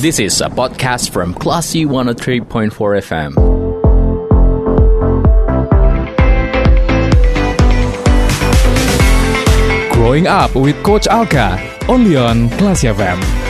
This is a podcast from Classy 103.4 FM. Growing Up with Coach Alka, only on Classy FM.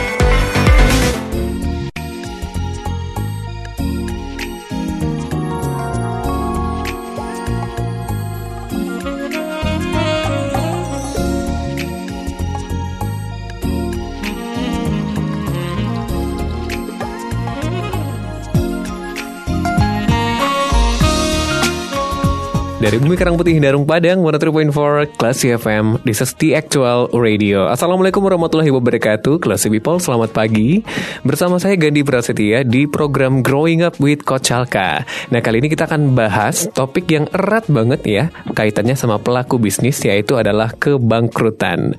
Dari Bumi Karang Putih Darung Padang 103.4 Classy FM This is the actual radio. Assalamualaikum warahmatullahi wabarakatuh Classy People selamat pagi. Bersama saya Gandhi Prasetya Di program Growing Up with Coach Alka Nah kali ini kita akan bahas Topik yang erat banget ya Kaitannya sama pelaku bisnis Yaitu adalah kebangkrutan.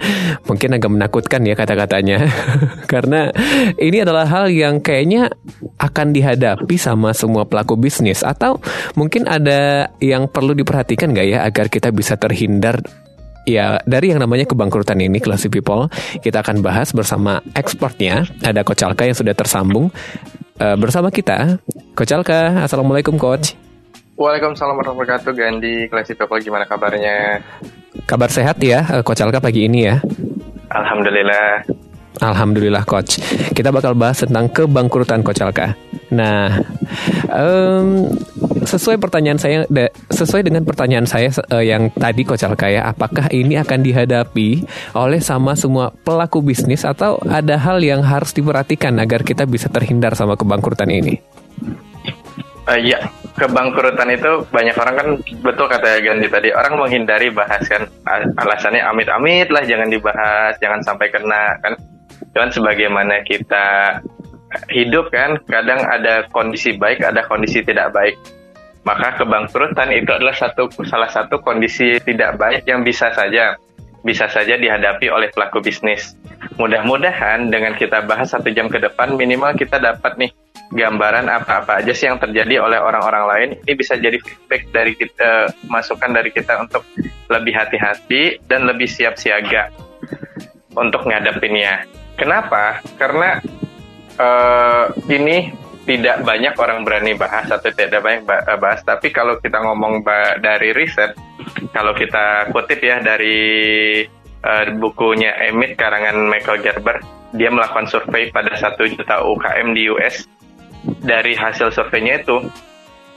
Mungkin agak menakutkan ya kata-katanya Karena ini adalah hal yang kayaknya Akan dihadapi sama semua pelaku bisnis Atau mungkin ada yang perlu di diperhatikan nggak ya agar kita bisa terhindar Ya, dari yang namanya kebangkrutan ini, Classy People, kita akan bahas bersama expertnya. Ada Coach Alka yang sudah tersambung uh, bersama kita. Coach Alka, Assalamualaikum Coach. Waalaikumsalam warahmatullahi wabarakatuh, Gandhi. Classy People, gimana kabarnya? Kabar sehat ya, eh, Coach Alka pagi ini ya? Alhamdulillah. Alhamdulillah Coach. Kita bakal bahas tentang kebangkrutan Coach Alka. Nah, um, sesuai pertanyaan saya, sesuai dengan pertanyaan saya uh, yang tadi Coach Alka ya, apakah ini akan dihadapi oleh sama semua pelaku bisnis atau ada hal yang harus diperhatikan agar kita bisa terhindar sama kebangkrutan ini? Uh, ya, kebangkrutan itu banyak orang kan betul kata Gandhi tadi orang menghindari bahas kan alasannya amit-amit lah jangan dibahas, jangan sampai kena kan. Cuman sebagaimana kita hidup kan kadang ada kondisi baik ada kondisi tidak baik maka kebangkrutan itu adalah satu salah satu kondisi tidak baik yang bisa saja bisa saja dihadapi oleh pelaku bisnis. Mudah-mudahan dengan kita bahas satu jam ke depan minimal kita dapat nih gambaran apa-apa aja sih yang terjadi oleh orang-orang lain. Ini bisa jadi feedback dari kita, masukan dari kita untuk lebih hati-hati dan lebih siap siaga untuk ngadepinnya. Kenapa? Karena uh, ini tidak banyak orang berani bahas atau tidak banyak eh, bahas. Tapi kalau kita ngomong dari riset, kalau kita kutip ya dari uh, bukunya Emit karangan Michael Gerber, dia melakukan survei pada satu juta UKM di US. Dari hasil surveinya itu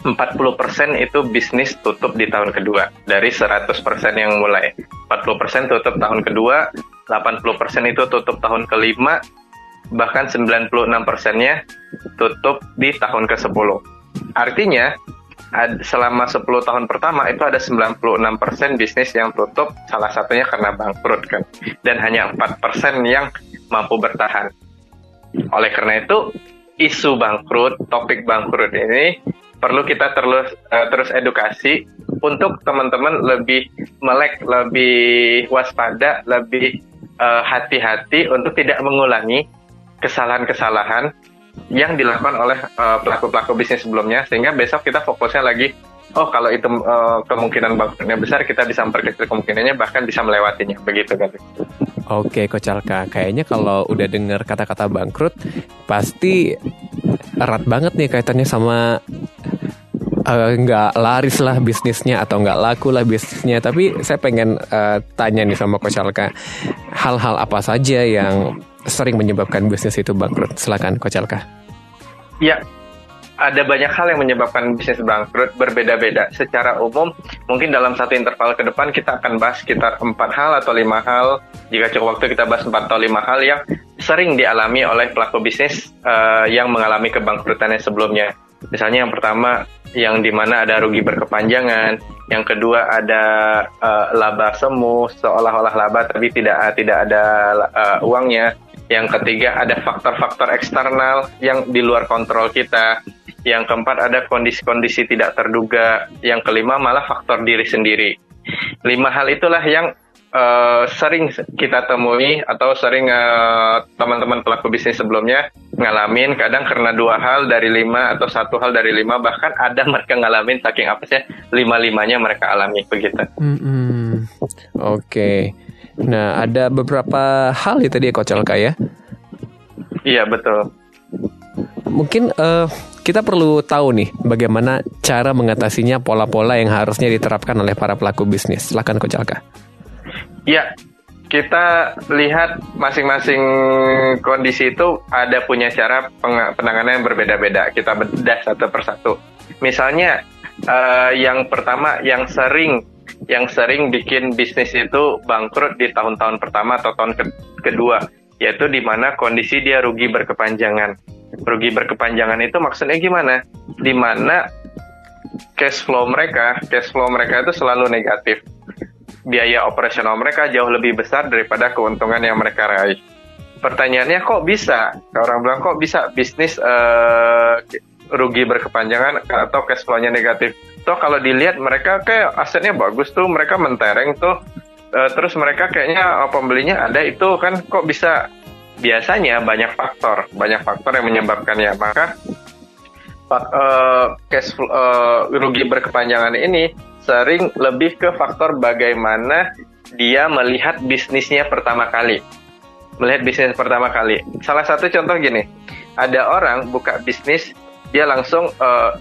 40% itu bisnis tutup di tahun kedua dari 100% yang mulai 40% tutup tahun kedua 80% itu tutup tahun kelima bahkan 96 persennya tutup di tahun ke-10. Artinya, selama 10 tahun pertama itu ada 96 persen bisnis yang tutup, salah satunya karena bangkrut kan. Dan hanya 4 persen yang mampu bertahan. Oleh karena itu, isu bangkrut, topik bangkrut ini perlu kita terus uh, terus edukasi untuk teman-teman lebih melek, lebih waspada, lebih eh, hati-hati uh, untuk tidak mengulangi kesalahan-kesalahan yang dilakukan oleh uh, pelaku-pelaku bisnis sebelumnya sehingga besok kita fokusnya lagi oh kalau itu uh, kemungkinan bangkrutnya besar kita bisa memperkecil kemungkinannya bahkan bisa melewatinya. Begitu kan Oke Coach Alka, kayaknya kalau udah dengar kata-kata bangkrut pasti erat banget nih kaitannya sama uh, nggak laris lah bisnisnya atau nggak laku lah bisnisnya. Tapi saya pengen uh, tanya nih sama Coach Alka, hal-hal apa saja yang sering menyebabkan bisnis itu bangkrut? Silakan Coach Alka. Ya, ada banyak hal yang menyebabkan bisnis bangkrut berbeda-beda. Secara umum, mungkin dalam satu interval ke depan kita akan bahas sekitar empat hal atau lima hal. Jika cukup waktu kita bahas empat atau lima hal yang sering dialami oleh pelaku bisnis uh, yang mengalami kebangkrutannya sebelumnya. Misalnya yang pertama yang di mana ada rugi berkepanjangan, yang kedua ada uh, laba semu seolah-olah laba tapi tidak tidak ada uh, uangnya, yang ketiga ada faktor-faktor eksternal yang di luar kontrol kita. Yang keempat ada kondisi-kondisi tidak terduga. Yang kelima malah faktor diri sendiri. Lima hal itulah yang uh, sering kita temui atau sering uh, teman-teman pelaku bisnis sebelumnya ngalamin. Kadang karena dua hal dari lima atau satu hal dari lima bahkan ada mereka ngalamin saking apa sih lima limanya mereka alami begitu. Mm -hmm. Oke. Okay. Nah, ada beberapa hal ya tadi ya Coach Alka ya? Iya, betul. mungkin uh, kita perlu tahu nih bagaimana cara mengatasinya pola-pola yang harusnya diterapkan oleh para pelaku bisnis. Silakan Coach Alka. Ya, kita lihat masing-masing kondisi itu ada punya cara penanganan yang berbeda-beda. Kita bedah satu persatu. Misalnya uh, yang pertama yang sering yang sering bikin bisnis itu bangkrut di tahun-tahun pertama atau tahun ke kedua, yaitu di mana kondisi dia rugi berkepanjangan rugi berkepanjangan itu maksudnya gimana? Di mana cash flow mereka, cash flow mereka itu selalu negatif. Biaya operasional mereka jauh lebih besar daripada keuntungan yang mereka raih. Pertanyaannya kok bisa? Orang bilang kok bisa bisnis uh, rugi berkepanjangan atau cash flow-nya negatif? Toh kalau dilihat mereka kayak asetnya bagus tuh, mereka mentereng tuh, uh, terus mereka kayaknya oh, pembelinya ada itu kan kok bisa biasanya banyak faktor, banyak faktor yang menyebabkannya. Maka uh, cash flow, uh, rugi berkepanjangan ini sering lebih ke faktor bagaimana dia melihat bisnisnya pertama kali. Melihat bisnis pertama kali. Salah satu contoh gini, ada orang buka bisnis, dia langsung uh,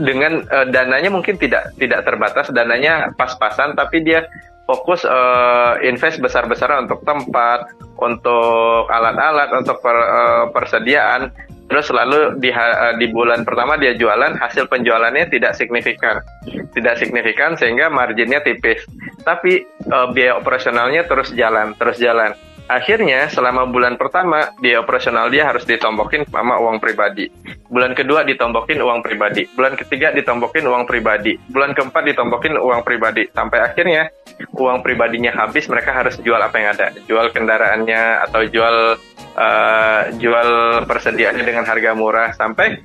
dengan uh, dananya mungkin tidak tidak terbatas, dananya pas-pasan, tapi dia fokus uh, invest besar-besaran untuk tempat, untuk alat-alat, untuk per, uh, persediaan. Terus lalu di, uh, di bulan pertama dia jualan, hasil penjualannya tidak signifikan, tidak signifikan sehingga marginnya tipis. Tapi uh, biaya operasionalnya terus jalan, terus jalan. Akhirnya selama bulan pertama dia operasional dia harus ditombokin sama uang pribadi. Bulan kedua ditombokin uang pribadi. Bulan ketiga ditombokin uang pribadi. Bulan keempat ditombokin uang pribadi. Sampai akhirnya uang pribadinya habis mereka harus jual apa yang ada. Jual kendaraannya atau jual uh, jual persediaannya dengan harga murah sampai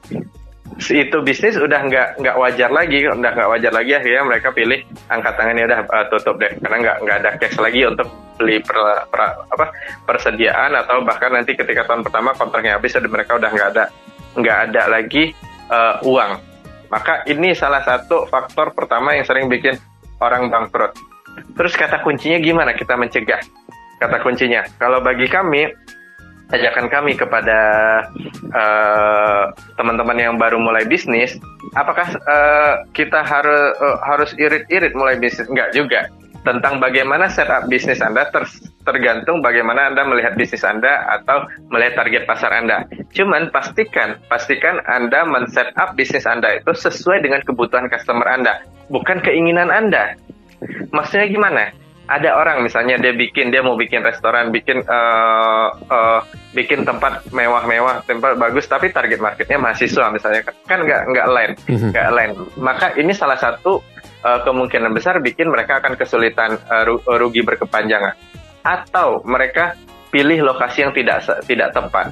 itu bisnis udah nggak nggak wajar lagi udah nggak wajar lagi akhirnya mereka pilih angkat tangannya udah uh, tutup deh. Karena nggak nggak ada cash lagi untuk beli per, per, apa persediaan atau bahkan nanti ketika tahun pertama kontraknya habis dan mereka udah nggak ada nggak ada lagi uh, uang. Maka ini salah satu faktor pertama yang sering bikin orang bangkrut. Terus kata kuncinya gimana kita mencegah? Kata kuncinya kalau bagi kami ajakan kami kepada uh, teman-teman yang baru mulai bisnis, apakah uh, kita harus uh, harus irit-irit mulai bisnis? Enggak juga. Tentang bagaimana setup bisnis Anda ter tergantung bagaimana Anda melihat bisnis Anda atau melihat target pasar Anda. Cuman pastikan, pastikan Anda men-setup bisnis Anda itu sesuai dengan kebutuhan customer Anda, bukan keinginan Anda. Maksudnya gimana? ada orang misalnya dia bikin dia mau bikin restoran bikin uh, uh, bikin tempat mewah-mewah tempat bagus tapi target marketnya mahasiswa misalnya. Kan nggak nggak lain mhm. nggak lain. Maka ini salah satu uh, kemungkinan besar bikin mereka akan kesulitan uh, rugi berkepanjangan. Atau mereka pilih lokasi yang tidak tidak tepat.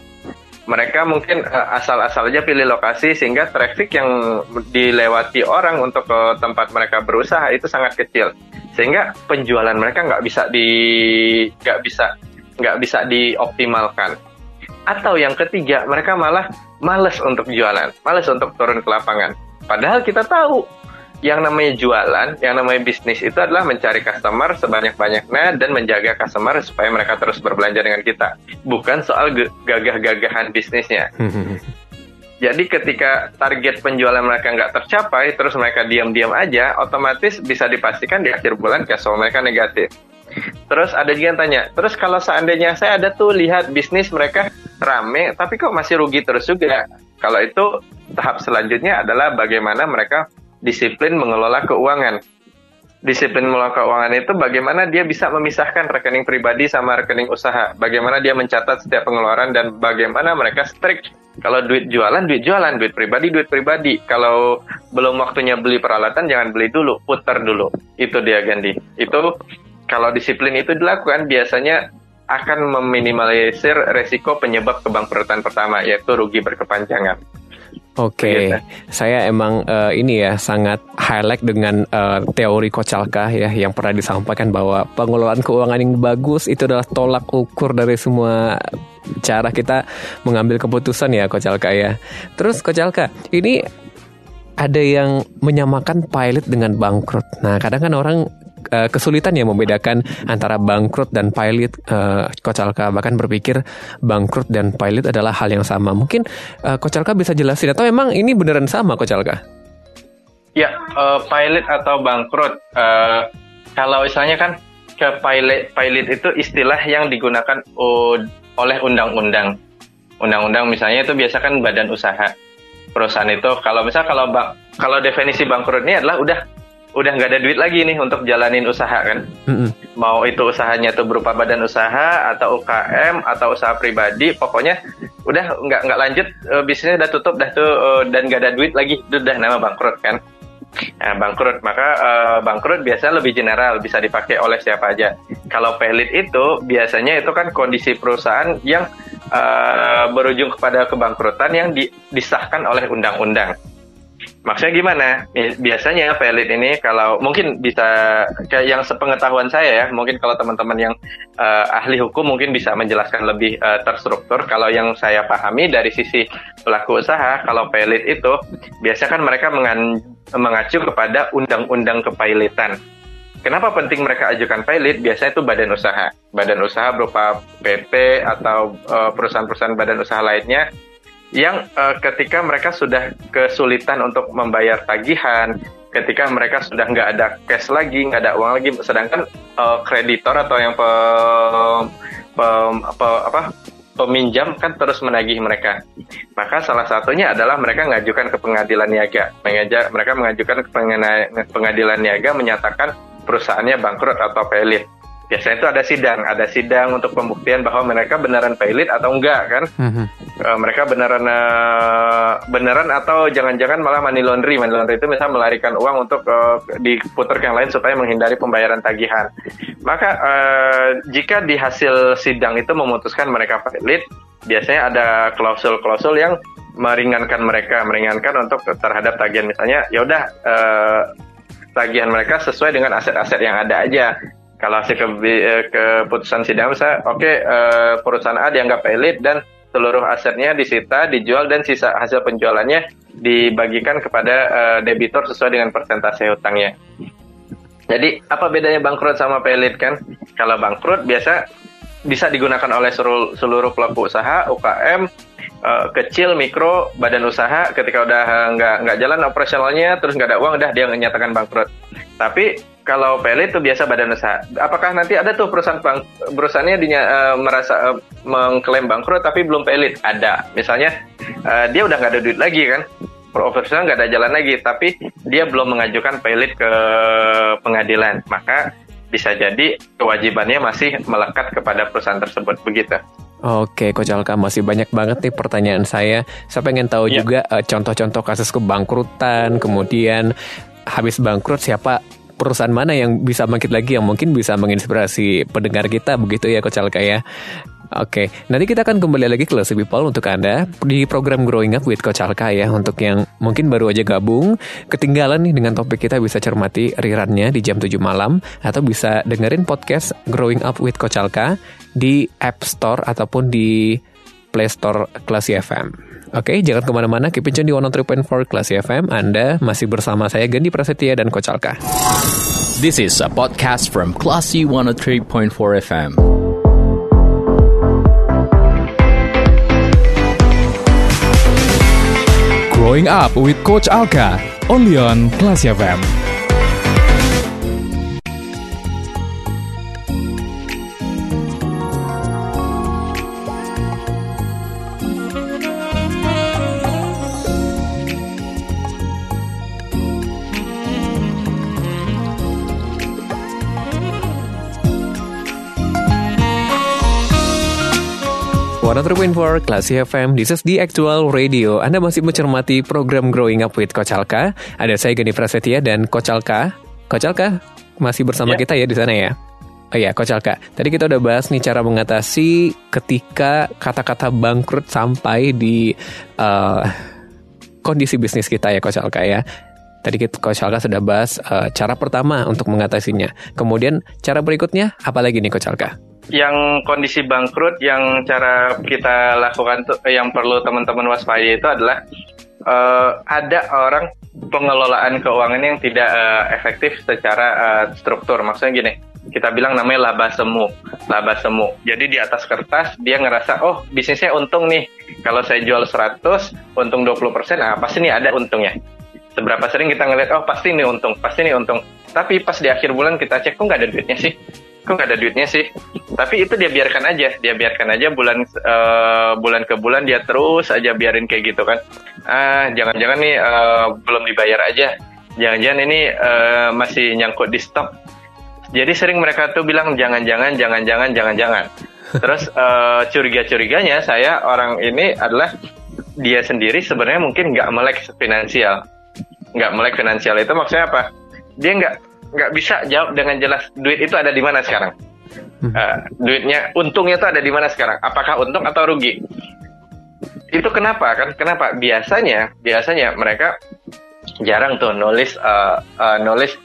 Mereka mungkin uh, asal-asal aja pilih lokasi sehingga traffic yang dilewati orang untuk ke tempat mereka berusaha itu sangat kecil. Sehingga penjualan mereka nggak bisa di nggak bisa nggak bisa dioptimalkan atau yang ketiga mereka malah males untuk jualan males untuk turun ke lapangan padahal kita tahu yang namanya jualan, yang namanya bisnis itu adalah mencari customer sebanyak-banyaknya dan menjaga customer supaya mereka terus berbelanja dengan kita. Bukan soal gagah-gagahan bisnisnya. Jadi ketika target penjualan mereka nggak tercapai, terus mereka diam-diam aja, otomatis bisa dipastikan di akhir bulan cash flow mereka negatif. Terus ada juga yang tanya, terus kalau seandainya saya ada tuh lihat bisnis mereka rame, tapi kok masih rugi terus juga? Kalau itu tahap selanjutnya adalah bagaimana mereka disiplin mengelola keuangan. Disiplin mengelola keuangan itu bagaimana dia bisa memisahkan rekening pribadi sama rekening usaha. Bagaimana dia mencatat setiap pengeluaran dan bagaimana mereka strict. Kalau duit jualan, duit jualan, duit pribadi, duit pribadi. Kalau belum waktunya beli peralatan, jangan beli dulu, putar dulu. Itu dia Gandhi. Itu kalau disiplin itu dilakukan biasanya akan meminimalisir resiko penyebab kebangkrutan pertama yaitu rugi berkepanjangan. Oke, okay. saya emang uh, ini ya sangat highlight dengan uh, teori Kocalka ya yang pernah disampaikan bahwa pengelolaan keuangan yang bagus itu adalah tolak ukur dari semua cara kita mengambil keputusan ya Kocalka ya. Terus Kocalka, ini ada yang menyamakan pilot dengan bangkrut. Nah, kadang kan orang uh, kesulitan ya membedakan antara bangkrut dan pilot. Uh, Coach Alka bahkan berpikir bangkrut dan pilot adalah hal yang sama. Mungkin uh, Coach Alka bisa jelasin atau memang ini beneran sama Coach Alka? Ya, uh, pilot atau bangkrut. Uh, kalau misalnya kan ke pilot, pilot itu istilah yang digunakan oleh undang-undang. Undang-undang misalnya itu biasa kan badan usaha perusahaan itu. Kalau misal kalau kalau definisi bangkrut ini adalah udah udah nggak ada duit lagi nih untuk jalanin usaha kan. Mm-hmm. Mau itu usahanya tuh berupa badan usaha atau UKM atau usaha pribadi, pokoknya udah nggak nggak lanjut uh, bisnisnya udah tutup dah tuh uh, dan nggak ada duit lagi, itu udah nama bangkrut kan. Nah, bangkrut maka uh, bangkrut biasanya lebih general bisa dipakai oleh siapa aja. Kalau pelit itu biasanya itu kan kondisi perusahaan yang uh, berujung kepada kebangkrutan yang di, disahkan oleh undang-undang. Maksudnya gimana? Biasanya pelit ini kalau mungkin bisa kayak yang sepengetahuan saya ya, mungkin kalau teman-teman yang uh, ahli hukum mungkin bisa menjelaskan lebih uh, terstruktur. Kalau yang saya pahami dari sisi pelaku usaha, kalau pelit itu biasanya kan mereka mengacu kepada undang-undang kepailitan. Kenapa penting mereka ajukan pilot? Biasanya itu badan usaha. Badan usaha berupa PT atau uh, perusahaan-perusahaan badan usaha lainnya yang uh, ketika mereka sudah kesulitan untuk membayar tagihan, ketika mereka sudah nggak ada cash lagi, nggak ada uang lagi, sedangkan uh, kreditor atau yang pe, pe, pe, apa peminjam kan terus menagih mereka. Maka salah satunya adalah mereka mengajukan ke pengadilan niaga. Mereka mengajukan ke pengadilan niaga menyatakan perusahaannya bangkrut atau pelit biasanya itu ada sidang, ada sidang untuk pembuktian bahwa mereka beneran pilot atau enggak kan? Mm-hmm. Uh, mereka beneran uh, beneran atau jangan-jangan malah money laundry, money laundry itu misalnya melarikan uang untuk uh, diputar ke yang lain supaya menghindari pembayaran tagihan. Maka uh, jika di hasil sidang itu memutuskan mereka pilot, biasanya ada klausul-klausul yang meringankan mereka, meringankan untuk terhadap tagihan misalnya, ya udah. Uh, tagihan mereka sesuai dengan aset-aset yang ada aja kalau hasil ke, eh, keputusan sidang saya oke okay, eh, perusahaan A dianggap elit dan seluruh asetnya disita, dijual dan sisa hasil penjualannya dibagikan kepada uh, debitur sesuai dengan persentase hutangnya. Jadi apa bedanya bangkrut sama pelit kan? Kalau bangkrut biasa bisa digunakan oleh seluruh, seluruh pelaku usaha, UKM, uh, kecil, mikro, badan usaha. Ketika udah nggak nggak jalan operasionalnya, terus nggak ada uang, udah dia menyatakan bangkrut. Tapi kalau PLN itu biasa badan usaha. Apakah nanti ada tuh perusahaan bank, perusahaannya dinya, uh, merasa uh, mengklaim bangkrut tapi belum pelit? Ada. Misalnya uh, dia udah nggak ada duit lagi kan, profesional nggak ada jalan lagi, tapi dia belum mengajukan pelit ke pengadilan, maka bisa jadi kewajibannya masih melekat kepada perusahaan tersebut begitu. Oke, Coach Alka masih banyak banget nih pertanyaan saya. Saya pengen tahu ya. juga contoh-contoh uh, kasus kebangkrutan, kemudian habis bangkrut siapa perusahaan mana yang bisa bangkit lagi yang mungkin bisa menginspirasi pendengar kita begitu ya Coach Alka ya. Oke, nanti kita akan kembali lagi ke Lesi People untuk Anda di program Growing Up with Coach Alka ya. Untuk yang mungkin baru aja gabung, ketinggalan nih dengan topik kita bisa cermati rirannya di jam 7 malam atau bisa dengerin podcast Growing Up with Coach Alka di App Store ataupun di Play Store Klasi FM. Oke, jangan ke mana-mana, keep in di 103.4 Classy FM. Anda masih bersama saya Gandhi Prasetya dan Coach Alka. This is a podcast from Classy 103.4 FM. Growing Up with Coach Alka, only on Classy FM. For Classy FM, this is the actual radio. Anda masih mencermati program Growing Up with Coach Alka. Ada saya Gani Prasetya dan Coach Alka. Coach Alka masih bersama yeah. kita ya di sana ya. Oh iya, Coach Alka. Tadi kita udah bahas nih cara mengatasi ketika kata-kata bangkrut sampai di uh, kondisi bisnis kita ya, Coach Alka ya. Tadi kita Coach Alka sudah bahas uh, cara pertama untuk mengatasinya. Kemudian cara berikutnya apa lagi nih Coach Alka? Yang kondisi bangkrut yang cara kita lakukan tuh yang perlu teman-teman waspada itu adalah uh, ada orang pengelolaan keuangan yang tidak uh, efektif secara uh, struktur. Maksudnya gini, kita bilang namanya laba semu, laba semu. Jadi di atas kertas dia ngerasa, oh bisnisnya untung nih. Kalau saya jual 100, untung 20%, ah pasti nih ada untungnya. Seberapa sering kita ngeliat, oh pasti nih untung, pasti nih untung. Tapi pas di akhir bulan kita cek, kok nggak ada duitnya sih? Kok nggak ada duitnya sih? Tapi itu dia biarkan aja, dia biarkan aja bulan uh, bulan ke bulan dia terus aja biarin kayak gitu kan. Ah jangan-jangan nih uh, belum dibayar aja. Jangan-jangan ini uh, masih nyangkut di stok. Jadi sering mereka tuh bilang jangan-jangan jangan-jangan jangan-jangan. Terus uh, curiga-curiganya saya orang ini adalah dia sendiri sebenarnya mungkin nggak melek finansial. Nggak melek finansial itu maksudnya apa? Dia nggak nggak bisa jawab dengan jelas duit itu ada di mana sekarang uh, duitnya untungnya itu ada di mana sekarang apakah untung atau rugi itu kenapa kan? Kenapa? Biasanya, biasanya mereka jarang tuh nulis uh, uh, nulis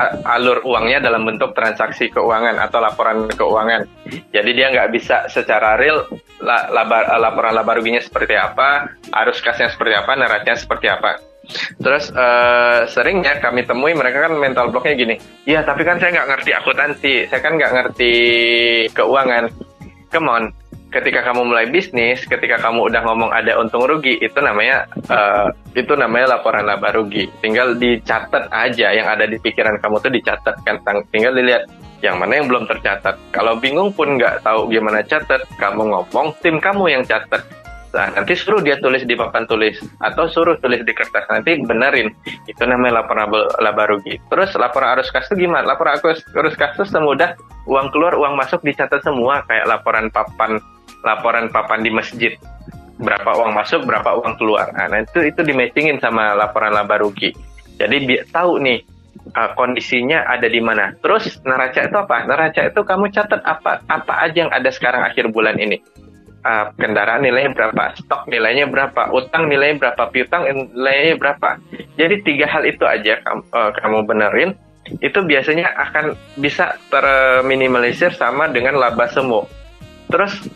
uh, alur uangnya dalam bentuk transaksi keuangan atau laporan keuangan. Jadi dia nggak bisa secara real la, labar, laporan laba ruginya seperti apa, arus kasnya seperti apa, neraca seperti apa. Terus uh, seringnya kami temui mereka kan mental blocknya gini, iya tapi kan saya nggak ngerti akuntansi, saya kan nggak ngerti keuangan. Come on, ketika kamu mulai bisnis, ketika kamu udah ngomong ada untung rugi, itu namanya uh, itu namanya laporan laba rugi. Tinggal dicatat aja yang ada di pikiran kamu tuh dicatat kan, tinggal dilihat yang mana yang belum tercatat. Kalau bingung pun nggak tahu gimana catat, kamu ngomong tim kamu yang catat. Nah, nanti suruh dia tulis di papan tulis atau suruh tulis di kertas. Nanti benerin. Itu namanya laporan laba rugi. Terus laporan arus kas gimana? Laporan arus, arus kas itu semudah uang keluar, uang masuk dicatat semua. Kayak laporan papan laporan papan di masjid. Berapa uang masuk berapa uang keluar. Nah itu itu dimatchingin sama laporan laba rugi. Jadi biar tahu nih uh, kondisinya ada di mana. Terus neraca itu apa? Neraca itu kamu catat apa apa aja yang ada sekarang akhir bulan ini uh, kendaraan nilainya berapa stok nilainya berapa utang nilainya berapa piutang nilainya berapa jadi tiga hal itu aja kamu, uh, kamu benerin itu biasanya akan bisa terminimalisir sama dengan laba semu terus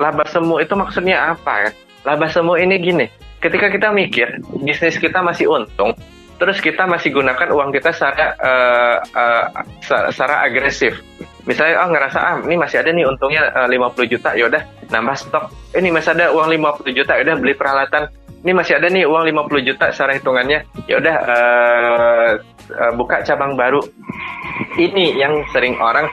laba semu itu maksudnya apa ya? Laba semu ini gini, ketika kita mikir bisnis kita masih untung, terus kita masih gunakan uang kita secara uh, uh, secara agresif. Misalnya oh ngerasa ah ini masih ada nih untungnya uh, 50 juta, yaudah nambah stok. Ini masih ada uang 50 juta, yaudah beli peralatan. Ini masih ada nih uang 50 juta secara hitungannya, yaudah uh, uh, buka cabang baru. Ini yang sering orang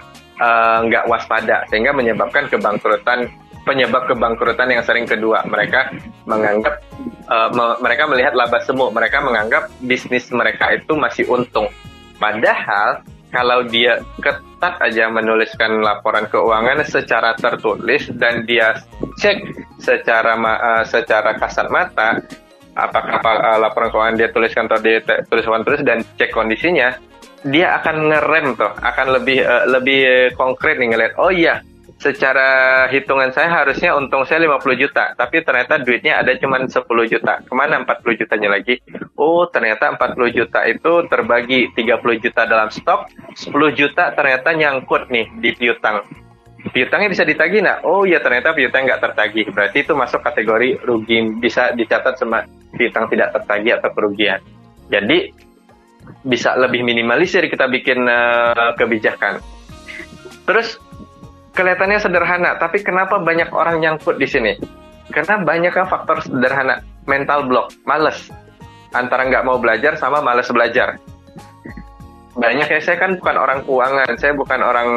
nggak uh, waspada sehingga menyebabkan kebangkrutan penyebab kebangkrutan yang sering kedua. Mereka menganggap uh, me mereka melihat laba semu, mereka menganggap bisnis mereka itu masih untung. Padahal kalau dia ketat aja menuliskan laporan keuangan secara tertulis dan dia cek secara uh, secara kasat mata apakah uh, laporan keuangan dia tuliskan atau dia tuliskan tulis dan cek kondisinya dia akan ngerem tuh akan lebih uh, lebih konkret nih ngeliat oh iya secara hitungan saya harusnya untung saya 50 juta, tapi ternyata duitnya ada cuma 10 juta. Ke mana 40 jutanya lagi? Oh, ternyata 40 juta itu terbagi 30 juta dalam stok, 10 juta ternyata nyangkut nih di piutang. Piutangnya bisa ditagih nggak? Oh iya ternyata piutang nggak tertagih. Berarti itu masuk kategori rugi bisa dicatat sama piutang tidak tertagih atau kerugian. Jadi bisa lebih minimalisir kita bikin uh, kebijakan. Terus kelihatannya sederhana, tapi kenapa banyak orang nyangkut di sini? Karena banyak faktor sederhana, mental block, males. Antara nggak mau belajar sama males belajar. Banyak ya, saya kan bukan orang keuangan, saya bukan orang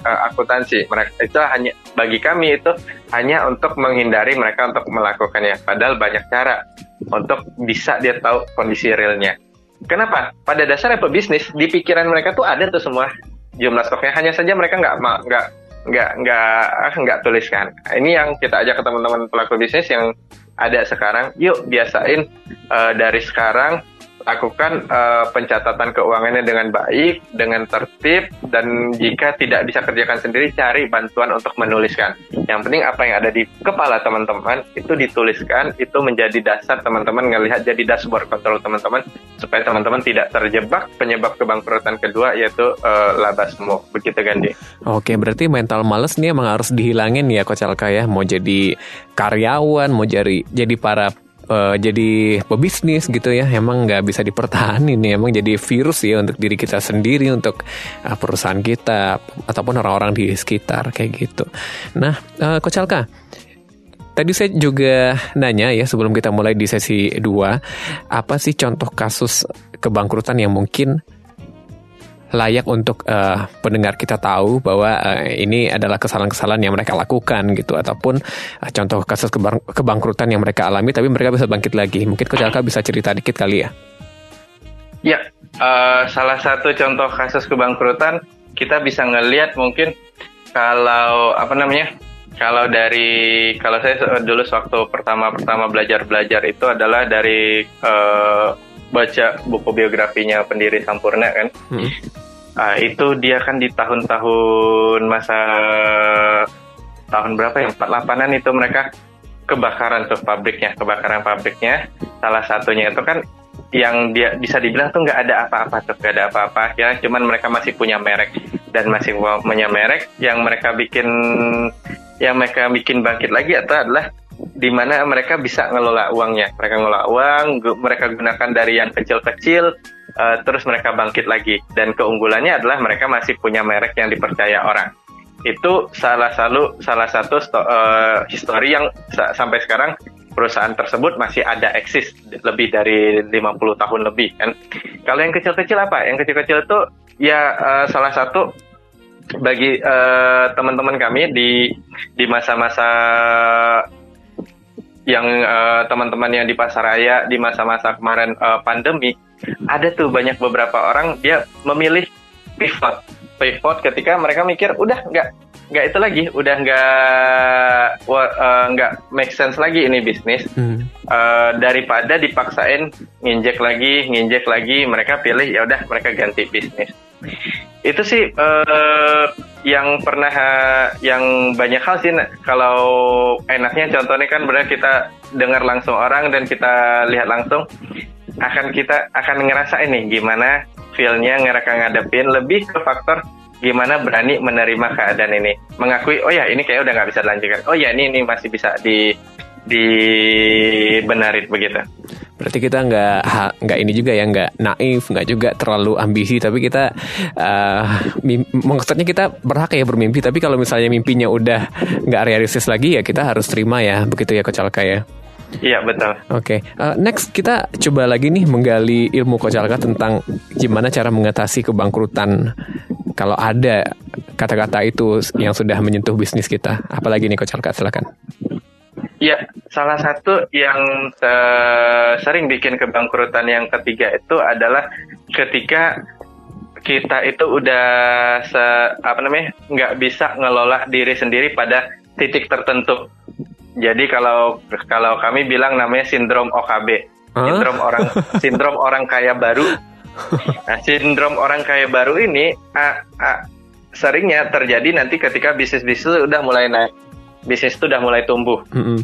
uh, akuntansi. Mereka itu hanya bagi kami itu hanya untuk menghindari mereka untuk melakukannya. Padahal banyak cara untuk bisa dia tahu kondisi realnya. Kenapa? Pada dasarnya pebisnis di pikiran mereka tuh ada tuh semua jumlah stoknya. Hanya saja mereka nggak nggak nggak nggak ah, nggak tuliskan. Ini yang kita ajak ke teman-teman pelaku bisnis yang ada sekarang. Yuk biasain uh, dari sekarang lakukan uh, pencatatan keuangannya dengan baik, dengan tertib, dan jika tidak bisa kerjakan sendiri, cari bantuan untuk menuliskan. Yang penting apa yang ada di kepala teman-teman itu dituliskan, itu menjadi dasar teman-teman ngelihat jadi dashboard kontrol teman-teman supaya teman-teman tidak terjebak penyebab kebangkrutan kedua yaitu uh, laba semu. Begitu Gandhi. Oke, berarti mental males nih emang harus dihilangin ya Coach Alka ya. Mau jadi karyawan, mau jadi jadi para uh, jadi pebisnis gitu ya. Emang nggak bisa dipertahankan ya emang jadi virus ya untuk diri kita sendiri untuk uh, perusahaan kita ataupun orang-orang di sekitar kayak gitu. Nah uh, Coach Alka Tadi saya juga nanya ya sebelum kita mulai di sesi 2, apa sih contoh kasus kebangkrutan yang mungkin layak untuk uh, pendengar kita tahu bahwa uh, ini adalah kesalahan-kesalahan yang mereka lakukan gitu ataupun uh, contoh kasus kebang kebangkrutan yang mereka alami tapi mereka bisa bangkit lagi. Mungkin Coach Alka bisa cerita dikit kali ya. Ya, uh, salah satu contoh kasus kebangkrutan kita bisa ngelihat mungkin kalau apa namanya? Kalau dari kalau saya dulu waktu pertama-pertama belajar-belajar itu adalah dari uh, baca buku biografinya pendiri Sampurna kan. Hmm. Uh, itu dia kan di tahun-tahun masa tahun berapa ya 48-an itu mereka kebakaran tuh pabriknya, kebakaran pabriknya. Salah satunya itu kan yang dia bisa dibilang tuh nggak ada apa-apa tuh, nggak ada apa-apa. Ya, cuman mereka masih punya merek dan masih punya merek yang mereka bikin yang mereka bikin bangkit lagi atau adalah di mana mereka bisa ngelola uangnya. Mereka ngelola uang, mereka gunakan dari yang kecil-kecil uh, terus mereka bangkit lagi. Dan keunggulannya adalah mereka masih punya merek yang dipercaya orang. Itu salah satu salah satu uh, histori yang sa sampai sekarang perusahaan tersebut masih ada eksis lebih dari 50 tahun lebih kan? Kalau yang kecil-kecil apa? Yang kecil-kecil itu ya uh, salah satu bagi teman-teman uh, kami di di masa-masa yang uh, teman-teman yang di pasaraya di masa-masa kemarin uh, pandemi ada tuh banyak beberapa orang dia memilih pivot. Pivot ketika mereka mikir udah nggak nggak itu lagi udah nggak uh, nggak make sense lagi ini bisnis. Hmm. uh, daripada dipaksain nginjek lagi nginjek lagi mereka pilih ya udah mereka ganti bisnis itu sih uh, yang pernah yang banyak hal sih kalau enaknya contohnya kan benar kita dengar langsung orang dan kita lihat langsung akan kita akan ngerasa ini gimana feelnya ngerasa ngadepin lebih ke faktor gimana berani menerima keadaan ini. Mengakui oh ya ini kayak udah nggak bisa dilanjutkan. Oh ya ini ini masih bisa di dibenarin begitu. Berarti kita nggak nggak ini juga ya nggak naif nggak juga terlalu ambisi tapi kita uh, maksudnya kita berhak ya bermimpi tapi kalau misalnya mimpinya udah nggak realistis lagi ya kita harus terima ya begitu ya kecalka ya. Iya betul. Oke, okay. uh, next kita coba lagi nih menggali ilmu Kocalka tentang gimana cara mengatasi kebangkrutan kalau ada kata-kata itu yang sudah menyentuh bisnis kita. Apalagi nih Kocalka, silakan. Ya, salah satu yang uh, sering bikin kebangkrutan yang ketiga itu adalah ketika kita itu udah se apa namanya nggak bisa ngelola diri sendiri pada titik tertentu jadi kalau kalau kami bilang namanya sindrom OKB, huh? sindrom orang sindrom orang kaya baru. Nah, sindrom orang kaya baru ini a, a, seringnya terjadi nanti ketika bisnis bisnis udah mulai naik, bisnis itu udah mulai tumbuh. Mm -hmm.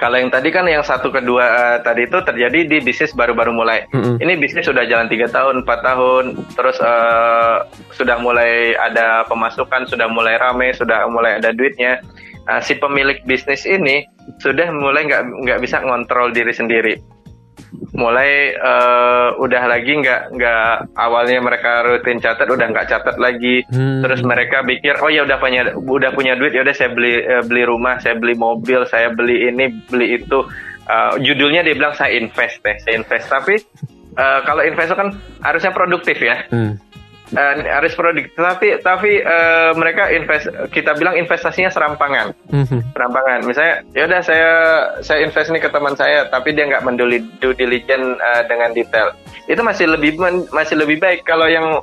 Kalau yang tadi kan yang satu kedua uh, tadi itu terjadi di bisnis baru-baru mulai. Mm -hmm. Ini bisnis sudah jalan tiga tahun, empat tahun, terus uh, sudah mulai ada pemasukan, sudah mulai rame, sudah mulai ada duitnya uh, si pemilik bisnis ini sudah mulai nggak nggak bisa ngontrol diri sendiri mulai uh, udah lagi nggak nggak awalnya mereka rutin catat udah nggak catat lagi. Hmm. terus mereka pikir oh ya udah punya udah punya duit ya udah saya beli uh, beli rumah saya beli mobil saya beli ini beli itu. Uh, judulnya dia bilang saya invest deh saya invest. Tapi uh, kalau invest kan harusnya produktif ya. Hmm uh, harus produktif tapi tapi uh, mereka invest kita bilang investasinya serampangan. Mm-hmm. serampangan. Misalnya ya udah saya saya invest ini ke teman saya tapi dia nggak menduli due diligence uh, dengan detail. Itu masih lebih masih lebih baik. Kalau yang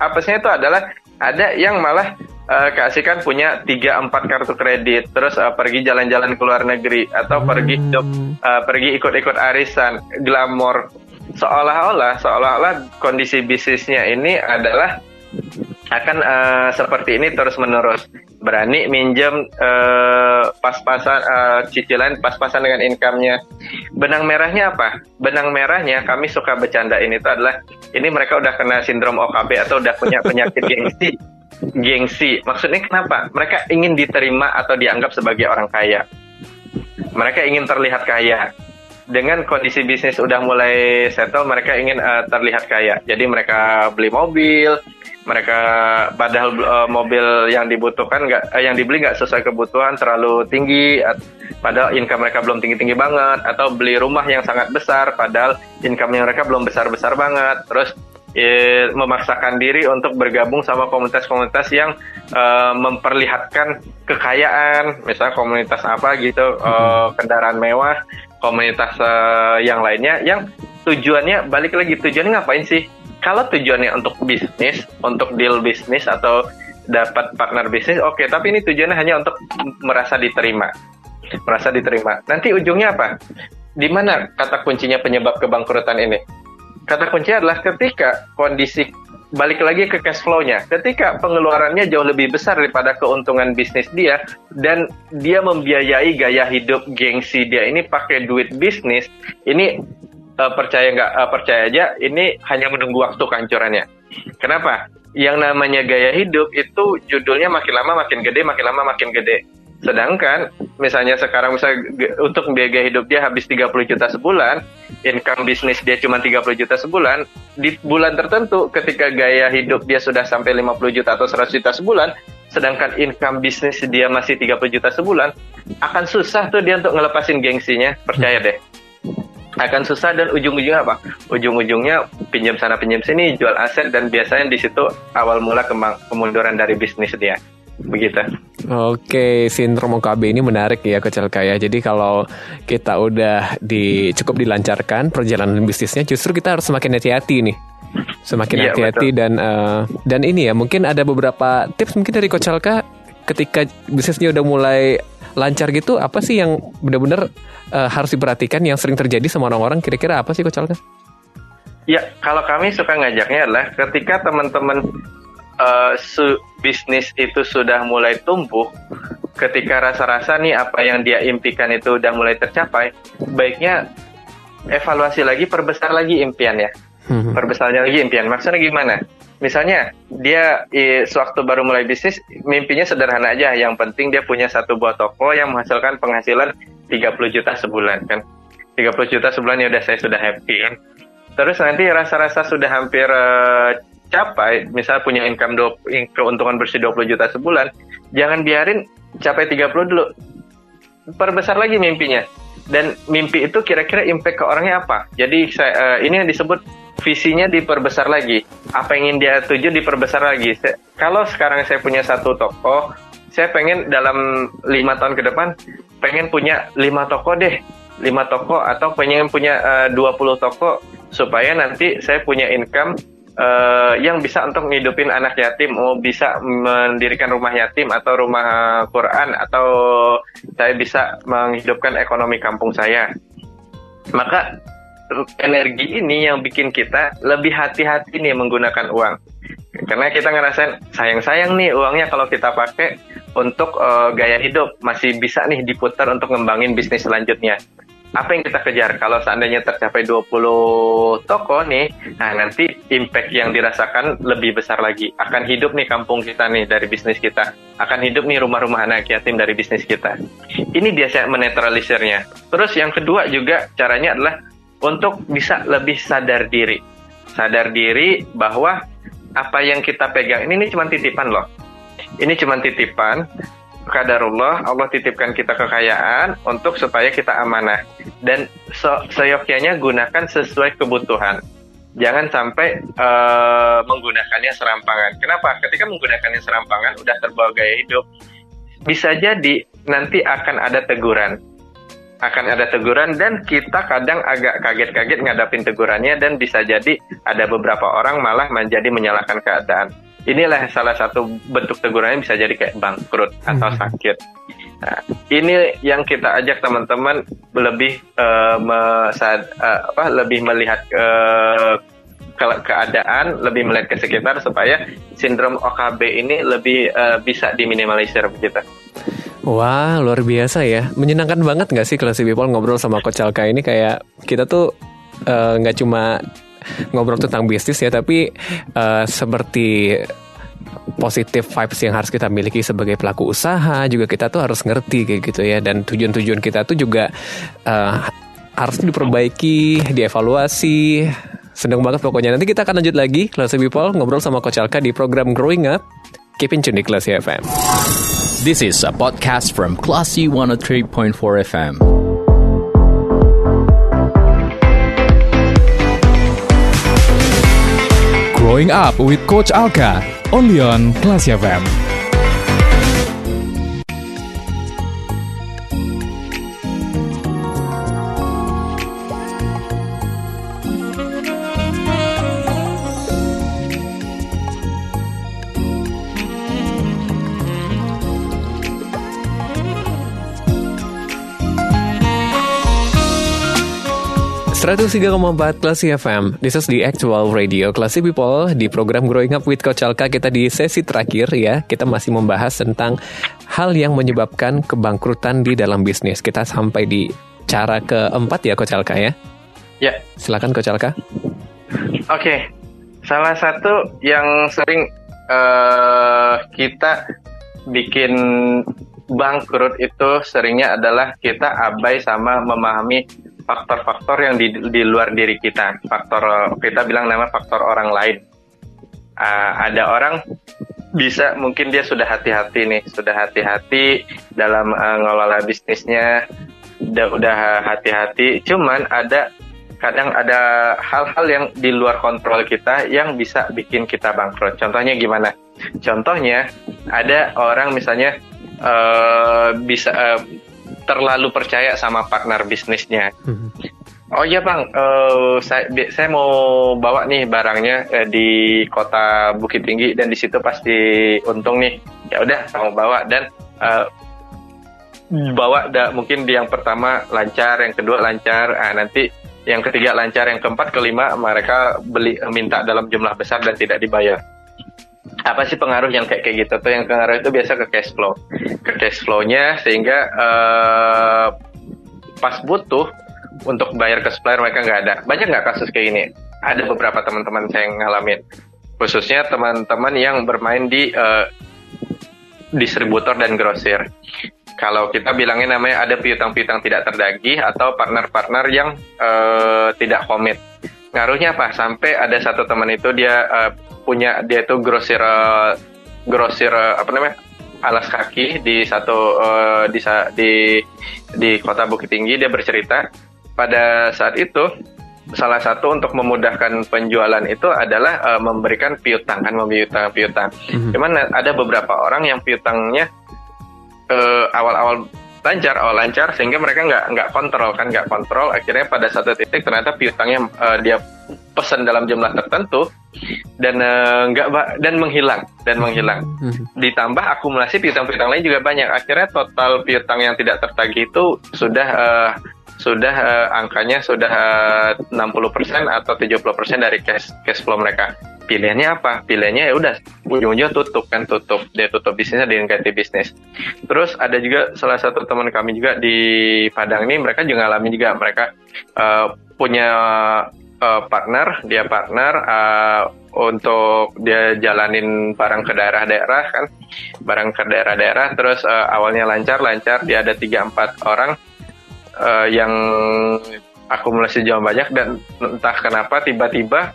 apesnya itu adalah ada yang malah uh, kasihkan punya tiga empat kartu kredit terus uh, pergi jalan-jalan ke luar negeri atau hmm. pergi hidup uh, pergi ikut-ikut arisan glamor seolah-olah seolah-olah kondisi bisnisnya ini adalah akan uh, seperti ini terus menerus berani minjem uh, pas-pasan uh, cicilan pas-pasan dengan income-nya. Benang merahnya apa? Benang merahnya kami suka bercanda ini itu adalah ini mereka udah kena sindrom OKB atau udah punya penyakit gengsi. Gengsi. Maksudnya kenapa? Mereka ingin diterima atau dianggap sebagai orang kaya. Mereka ingin terlihat kaya dengan kondisi bisnis udah mulai settle, mereka ingin uh, terlihat kaya. Jadi mereka beli mobil, mereka padahal uh, mobil yang dibutuhkan nggak, uh, yang dibeli nggak sesuai kebutuhan terlalu tinggi, uh, padahal income mereka belum tinggi-tinggi banget, atau beli rumah yang sangat besar, padahal income mereka belum besar-besar banget. Terus eh, memaksakan diri untuk bergabung sama komunitas-komunitas yang uh, memperlihatkan kekayaan, misalnya komunitas apa gitu, uh, kendaraan mewah, komunitas uh, yang lainnya, yang tujuannya balik lagi tujuannya ngapain sih? Kalau tujuannya untuk bisnis, untuk deal bisnis atau dapat partner bisnis, oke. Okay, tapi ini tujuannya hanya untuk merasa diterima, merasa diterima. Nanti ujungnya apa? Di mana kata kuncinya penyebab kebangkrutan ini? kata kunci adalah ketika kondisi balik lagi ke cash flow-nya. Ketika pengeluarannya jauh lebih besar daripada keuntungan bisnis dia dan dia membiayai gaya hidup gengsi dia ini pakai duit bisnis, ini uh, percaya nggak uh, percaya aja ini hanya menunggu waktu kehancurannya. Kenapa? Yang namanya gaya hidup itu judulnya makin lama makin gede, makin lama makin gede. Sedangkan misalnya sekarang bisa untuk biaya hidup dia habis 30 juta sebulan, income bisnis dia cuma 30 juta sebulan, di bulan tertentu ketika gaya hidup dia sudah sampai 50 juta atau 100 juta sebulan, sedangkan income bisnis dia masih 30 juta sebulan, akan susah tuh dia untuk ngelepasin gengsinya, percaya deh. Akan susah dan ujung-ujungnya apa? Ujung-ujungnya pinjam sana pinjam sini, jual aset dan biasanya di situ awal mula kemunduran dari bisnis dia begitu. Oke, sindrom OKB ini menarik ya Kocelka ya. Jadi kalau kita udah di cukup dilancarkan perjalanan bisnisnya, justru kita harus semakin hati-hati nih. Semakin iya, hati-hati ya, dan uh, dan ini ya mungkin ada beberapa tips mungkin dari Kocelka ketika bisnisnya udah mulai lancar gitu, apa sih yang benar-benar uh, harus diperhatikan yang sering terjadi sama orang-orang? Kira-kira apa sih Kocelka? Ya, kalau kami suka ngajaknya adalah ketika teman-teman uh, su bisnis itu sudah mulai tumbuh, ketika rasa-rasa nih apa yang dia impikan itu udah mulai tercapai, baiknya evaluasi lagi, perbesar lagi impiannya. Hmm. Perbesarnya lagi impian. Maksudnya gimana? Misalnya dia sewaktu baru mulai bisnis, mimpinya sederhana aja. Yang penting dia punya satu buah toko yang menghasilkan penghasilan 30 juta sebulan kan. 30 juta sebulan ya udah saya sudah happy kan. Terus nanti rasa-rasa sudah hampir uh, capai, misal punya income do, keuntungan bersih 20 juta sebulan, jangan biarin capai 30 dulu. Perbesar lagi mimpinya. Dan mimpi itu kira-kira impact ke orangnya apa? Jadi saya, uh, ini yang disebut visinya diperbesar lagi. Apa yang ingin dia tuju diperbesar lagi. Saya, kalau sekarang saya punya satu toko, saya pengen dalam lima tahun ke depan pengen punya lima toko deh, lima toko atau pengen punya eh, uh, 20 toko supaya nanti saya punya income uh, yang bisa untuk ngidupin anak yatim, mau bisa mendirikan rumah yatim atau rumah Quran atau saya bisa menghidupkan ekonomi kampung saya. Maka energi ini yang bikin kita lebih hati-hati nih menggunakan uang. Karena kita ngerasain sayang-sayang nih uangnya kalau kita pakai untuk uh, gaya hidup masih bisa nih diputar untuk ngembangin bisnis selanjutnya apa yang kita kejar? Kalau seandainya tercapai 20 toko nih nah nanti impact yang dirasakan lebih besar lagi. Akan hidup nih kampung kita nih dari bisnis kita. Akan hidup nih rumah-rumah anak yatim dari bisnis kita. Ini biasa menetralisirnya. Terus yang kedua juga caranya adalah untuk bisa lebih sadar diri. Sadar diri bahwa apa yang kita pegang ini, ini cuma titipan loh. Ini cuma titipan kadarullah Allah titipkan kita kekayaan untuk supaya kita amanah. Dan so, seyogyanya gunakan sesuai kebutuhan. Jangan sampai uh, menggunakannya serampangan. Kenapa? Ketika menggunakannya serampangan udah terbawa gaya hidup. Bisa jadi nanti akan ada teguran. Akan ada teguran dan kita kadang agak kaget-kaget ngadapin tegurannya dan bisa jadi ada beberapa orang malah menjadi menyalahkan keadaan inilah salah satu bentuk tegurannya bisa jadi kayak bangkrut atau hmm. sakit. Nah, ini yang kita ajak teman-teman lebih uh, mesad, uh, apa lebih melihat uh, ke keadaan, lebih melihat ke sekitar supaya sindrom OKB ini lebih uh, bisa diminimalisir begitu. Wah, luar biasa ya. Menyenangkan banget nggak sih kelas people ngobrol sama Coach Alka ini kayak kita tuh nggak uh, cuma ngobrol tentang bisnis ya, tapi uh, seperti positif vibes yang harus kita miliki sebagai pelaku usaha juga kita tuh harus ngerti kayak gitu ya dan tujuan-tujuan kita tuh juga uh, harusnya diperbaiki, dievaluasi. Seneng banget pokoknya. Nanti kita akan lanjut lagi, Classy People, ngobrol sama Coach Alka di program Growing Up. Keep in tune di Classy FM. This is a podcast from Classy 103.4 FM. Growing Up with Coach Alka, only on Classy FM. Empat Classy FM This is the actual radio Classy People Di program Growing Up with Coach Alka. Kita di sesi terakhir ya. Kita masih membahas tentang Hal yang menyebabkan kebangkrutan di dalam bisnis. Kita sampai di cara keempat ya Coach Alka ya. Ya. Silakan Coach Alka. Oke. Okay. Salah satu yang sering uh, Kita bikin bangkrut itu seringnya adalah kita abai sama memahami faktor-faktor yang di, di luar diri kita. Faktor kita bilang nama faktor orang lain. Uh, ada orang bisa mungkin dia sudah hati-hati nih, sudah hati-hati dalam uh, ngelola bisnisnya, udah udah hati-hati. Cuman ada kadang ada hal-hal yang di luar kontrol kita yang bisa bikin kita bangkrut. Contohnya gimana? Contohnya ada orang misalnya uh, bisa uh, terlalu percaya sama partner bisnisnya. Hmm. Oh iya bang, uh, saya saya mau bawa nih barangnya uh, di kota Bukit Tinggi dan di situ pasti untung nih. Ya udah, mau bawa dan uh, bawa da, mungkin di yang pertama lancar, yang kedua lancar, ah, nanti yang ketiga lancar, yang keempat, kelima mereka beli minta dalam jumlah besar dan tidak dibayar apa sih pengaruh yang kayak kayak gitu? Tuh yang pengaruh itu biasa ke cash flow. Ke cash flow-nya sehingga uh, pas butuh untuk bayar ke supplier mereka nggak ada. Banyak nggak kasus kayak gini? Ada beberapa teman-teman saya yang ngalamin. Khususnya teman-teman yang bermain di uh, distributor dan grosir. Kalau kita bilangnya namanya ada piutang-piutang tidak terdagih atau partner-partner yang uh, tidak komit. Ngaruhnya apa? Sampai ada satu teman itu dia uh, punya dia itu grosir uh, grosir uh, apa namanya alas kaki di satu uh, di di di kota Bukit Tinggi dia bercerita pada saat itu salah satu untuk memudahkan penjualan itu adalah uh, memberikan piutang kan piutang piutang. Mm-hmm. Cuman ada beberapa orang yang piutangnya uh, awal-awal lancar, awal lancar sehingga mereka nggak nggak kontrol kan nggak kontrol akhirnya pada satu titik ternyata piutangnya uh, dia pesan dalam jumlah tertentu dan uh, dan menghilang dan menghilang. Hmm. Ditambah akumulasi piutang-piutang lain juga banyak. Akhirnya total piutang yang tidak tertagih itu sudah uh, sudah uh, angkanya sudah uh, 60% atau 70% dari cash cash flow mereka. Pilihannya apa? Pilihannya ya udah ujung-ujung tutup kan tutup dia tutup bisnisnya dengan ganti bisnis. Terus ada juga salah satu teman kami juga di Padang ini mereka juga alami juga mereka uh, punya uh, partner, dia partner uh, untuk dia jalanin barang ke daerah-daerah kan, barang ke daerah-daerah. Terus uh, awalnya lancar-lancar, dia ada tiga empat orang uh, yang akumulasi jauh banyak dan entah kenapa tiba-tiba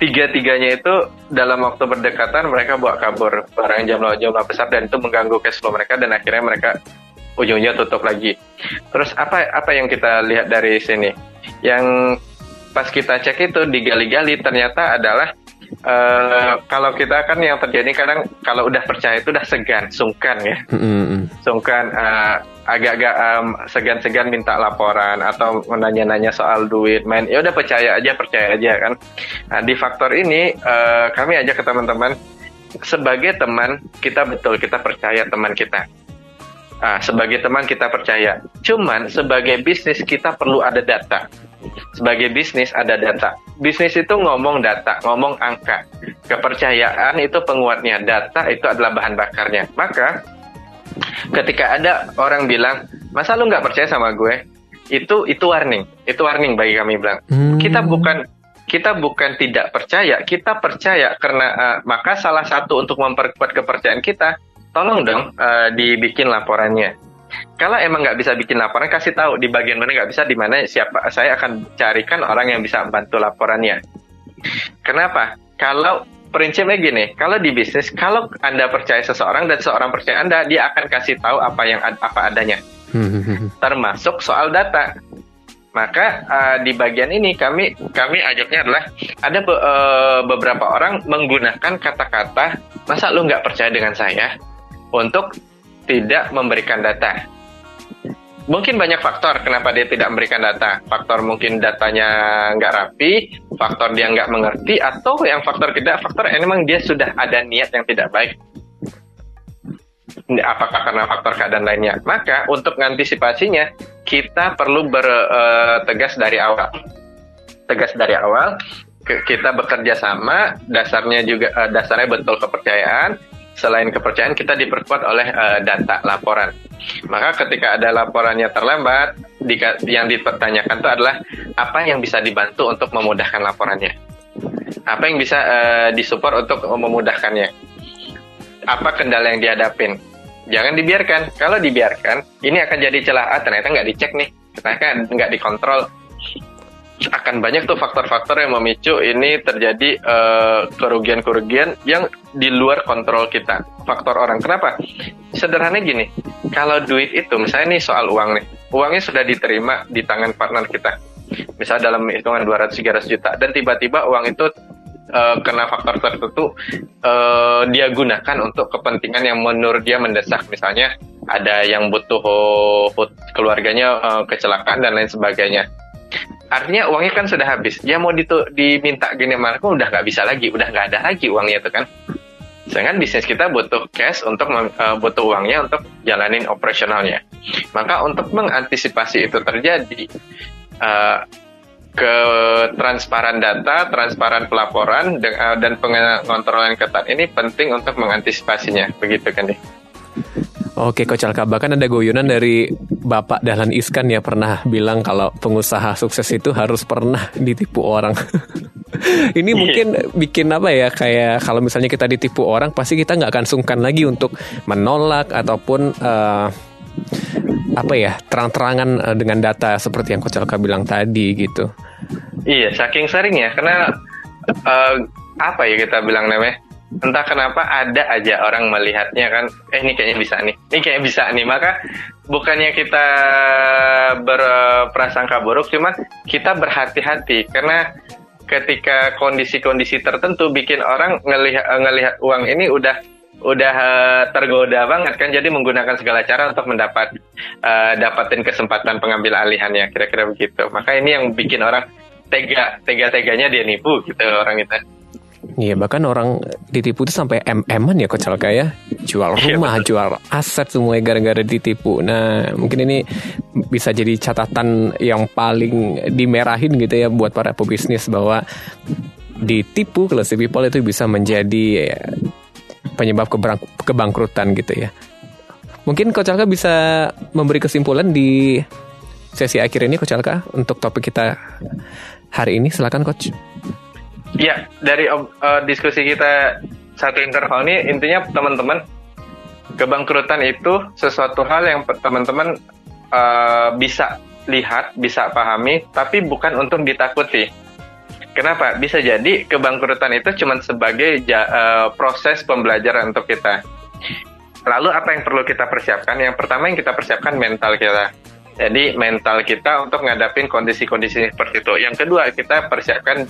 tiga-tiganya itu dalam waktu berdekatan mereka bawa kabur barang jumlah jumlah besar dan itu mengganggu cash flow mereka dan akhirnya mereka ujungnya tutup lagi. Terus apa apa yang kita lihat dari sini? Yang pas kita cek itu digali-gali ternyata adalah uh, kalau kita kan yang terjadi kadang kalau udah percaya itu udah segan, sungkan ya, mm-hmm. sungkan uh, agak-agak um, segan-segan minta laporan atau menanya-nanya soal duit, main ya udah percaya aja, percaya aja kan. Nah, di faktor ini uh, kami aja ke teman-teman sebagai teman kita betul kita percaya teman kita. Nah, sebagai teman kita percaya. Cuman sebagai bisnis kita perlu ada data sebagai bisnis ada data. Bisnis itu ngomong data, ngomong angka. Kepercayaan itu penguatnya, data itu adalah bahan bakarnya. Maka ketika ada orang bilang, masa lu nggak percaya sama gue? Itu itu warning, itu warning bagi kami bilang. Hmm. Kita bukan kita bukan tidak percaya, kita percaya karena uh, maka salah satu untuk memperkuat kepercayaan kita, tolong dong uh, dibikin laporannya. Kalau emang nggak bisa bikin laporan kasih tahu di bagian mana nggak bisa di mana siapa saya akan carikan orang yang bisa bantu laporannya. Kenapa? Kalau prinsipnya gini kalau di bisnis kalau anda percaya seseorang dan seseorang percaya anda dia akan kasih tahu apa yang apa adanya. Termasuk soal data. Maka uh, di bagian ini kami kami ajaknya adalah ada be, uh, beberapa orang menggunakan kata-kata masa lu nggak percaya dengan saya untuk tidak memberikan data mungkin banyak faktor kenapa dia tidak memberikan data. Faktor mungkin datanya nggak rapi, faktor dia nggak mengerti, atau yang faktor tidak, faktor memang dia sudah ada niat yang tidak baik. Apakah karena faktor keadaan lainnya? Maka untuk mengantisipasinya, kita perlu bertegas uh, dari awal. Tegas dari awal, kita bekerja sama, dasarnya juga uh, dasarnya betul kepercayaan, selain kepercayaan kita diperkuat oleh uh, data laporan. Maka ketika ada laporannya terlambat, yang dipertanyakan itu adalah apa yang bisa dibantu untuk memudahkan laporannya. Apa yang bisa uh, disupport untuk memudahkannya. Apa kendala yang dihadapin. Jangan dibiarkan. Kalau dibiarkan, ini akan jadi celah. Ah, ternyata nggak dicek nih. Ternyata nggak dikontrol akan banyak tuh faktor-faktor yang memicu ini terjadi kerugian kerugian-kerugian yang di luar kontrol kita. Faktor orang. Kenapa? Sederhananya gini, kalau duit itu, misalnya nih soal uang nih, uangnya sudah diterima di tangan partner kita. Misalnya dalam hitungan 200-300 juta, dan tiba-tiba uang itu uh, kena faktor tertentu, uh, dia gunakan untuk kepentingan yang menurut dia mendesak. Misalnya ada yang butuh uh, keluarganya uh, kecelakaan dan lain sebagainya artinya uangnya kan sudah habis. Dia mau ditu, diminta gini marco udah nggak bisa lagi? Udah nggak ada lagi uangnya itu kan. Sedangkan bisnis kita butuh cash untuk uh, butuh uangnya untuk jalanin operasionalnya. Maka untuk mengantisipasi itu terjadi uh, ke transparan data, transparan pelaporan eh, dan pengontrolan ketat ini penting untuk mengantisipasinya, begitu kan deh. Oke, Coach Alka, bahkan ada guyonan dari Bapak Dahlan Iskan ya pernah bilang kalau pengusaha sukses itu harus pernah ditipu orang. Ini iya. mungkin bikin apa ya kayak kalau misalnya kita ditipu orang pasti kita nggak akan sungkan lagi untuk menolak ataupun uh, apa ya terang-terangan uh, dengan data seperti yang Coach Alka bilang tadi gitu. Iya, saking sering ya karena uh, apa ya kita bilang namanya entah kenapa ada aja orang melihatnya kan eh ini kayaknya bisa nih ini kayaknya bisa nih. Maka bukannya kita berprasangka buruk cuman kita berhati-hati. Karena ketika kondisi-kondisi tertentu bikin orang ngelihat ngelihat uang ini udah udah uh, tergoda banget kan jadi menggunakan segala cara untuk mendapat uh, dapatin kesempatan pengambil alihannya kira-kira begitu. Maka ini yang bikin orang tega tega teganya dia nipu gitu orang itu Iya bahkan orang ditipu itu sampai mm-an ya Coach Alka ya. Jual iya, rumah, jual aset semuanya gara-gara ditipu. Nah mungkin ini bisa jadi catatan yang paling dimerahin gitu ya Buat para pebisnis bahwa ditipu classy people itu bisa menjadi ya, penyebab kebangkrutan gitu ya. Mungkin Coach Alka bisa memberi kesimpulan di sesi akhir ini Coach Alka Untuk topik kita hari ini. Silakan Coach Ya, dari uh, diskusi kita satu interval ini intinya teman-teman kebangkrutan itu sesuatu hal yang teman-teman uh, bisa lihat, bisa pahami, tapi bukan untuk ditakuti. Kenapa? Bisa jadi kebangkrutan itu cuma sebagai ja, uh, proses pembelajaran untuk kita. Lalu apa yang perlu kita persiapkan? Yang pertama yang kita persiapkan mental kita. Jadi mental kita untuk ngadapin kondisi-kondisi seperti itu. Yang kedua kita persiapkan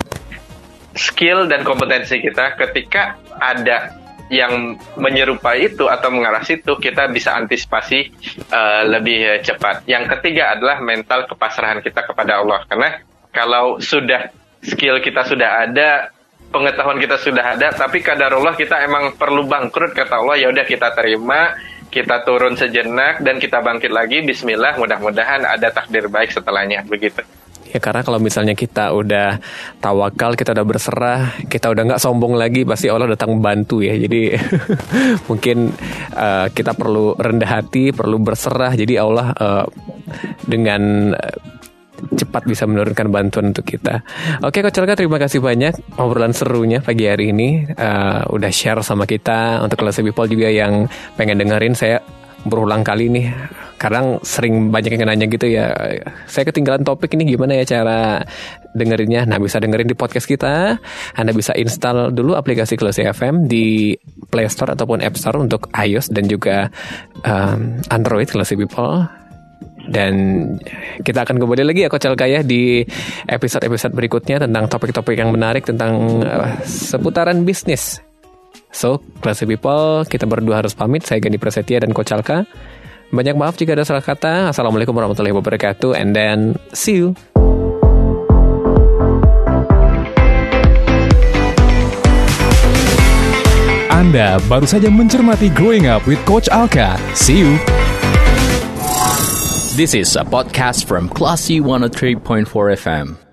skill dan kompetensi kita ketika ada yang menyerupai itu atau mengarah situ kita bisa antisipasi uh, lebih cepat. Yang ketiga adalah mental kepasrahan kita kepada Allah karena kalau sudah skill kita sudah ada, pengetahuan kita sudah ada, tapi kadar Allah kita emang perlu bangkrut kata Allah ya udah kita terima, kita turun sejenak dan kita bangkit lagi. Bismillah, mudah-mudahan ada takdir baik setelahnya begitu. Ya karena kalau misalnya kita udah tawakal, kita udah berserah, kita udah nggak sombong lagi, pasti Allah datang membantu ya. Jadi mungkin uh, kita perlu rendah hati, perlu berserah. Jadi Allah uh, dengan cepat bisa menurunkan bantuan untuk kita. Oke, Coach Elka, terima kasih banyak obrolan serunya pagi hari ini. Uh, udah share sama kita untuk kelas people juga yang pengen dengerin saya berulang kali nih kadang sering banyak yang nanya gitu ya. Saya ketinggalan topik ini gimana ya cara dengerinnya? Nah bisa dengerin di podcast kita. Anda bisa install dulu aplikasi Klasi FM di Play Store ataupun App Store untuk iOS dan juga um, Android Klasi People. Dan kita akan kembali lagi ya Coach Alka ya di episode-episode berikutnya tentang topik-topik yang menarik tentang uh, seputaran bisnis. So, Classy People, kita berdua harus pamit. Saya Gani Prasetya dan Coach Alka. Banyak maaf jika ada salah kata. Assalamualaikum warahmatullahi wabarakatuh. And then, see you. Anda baru saja mencermati Growing Up with Coach Alka. See you. This is a podcast from Classy 103.4 FM.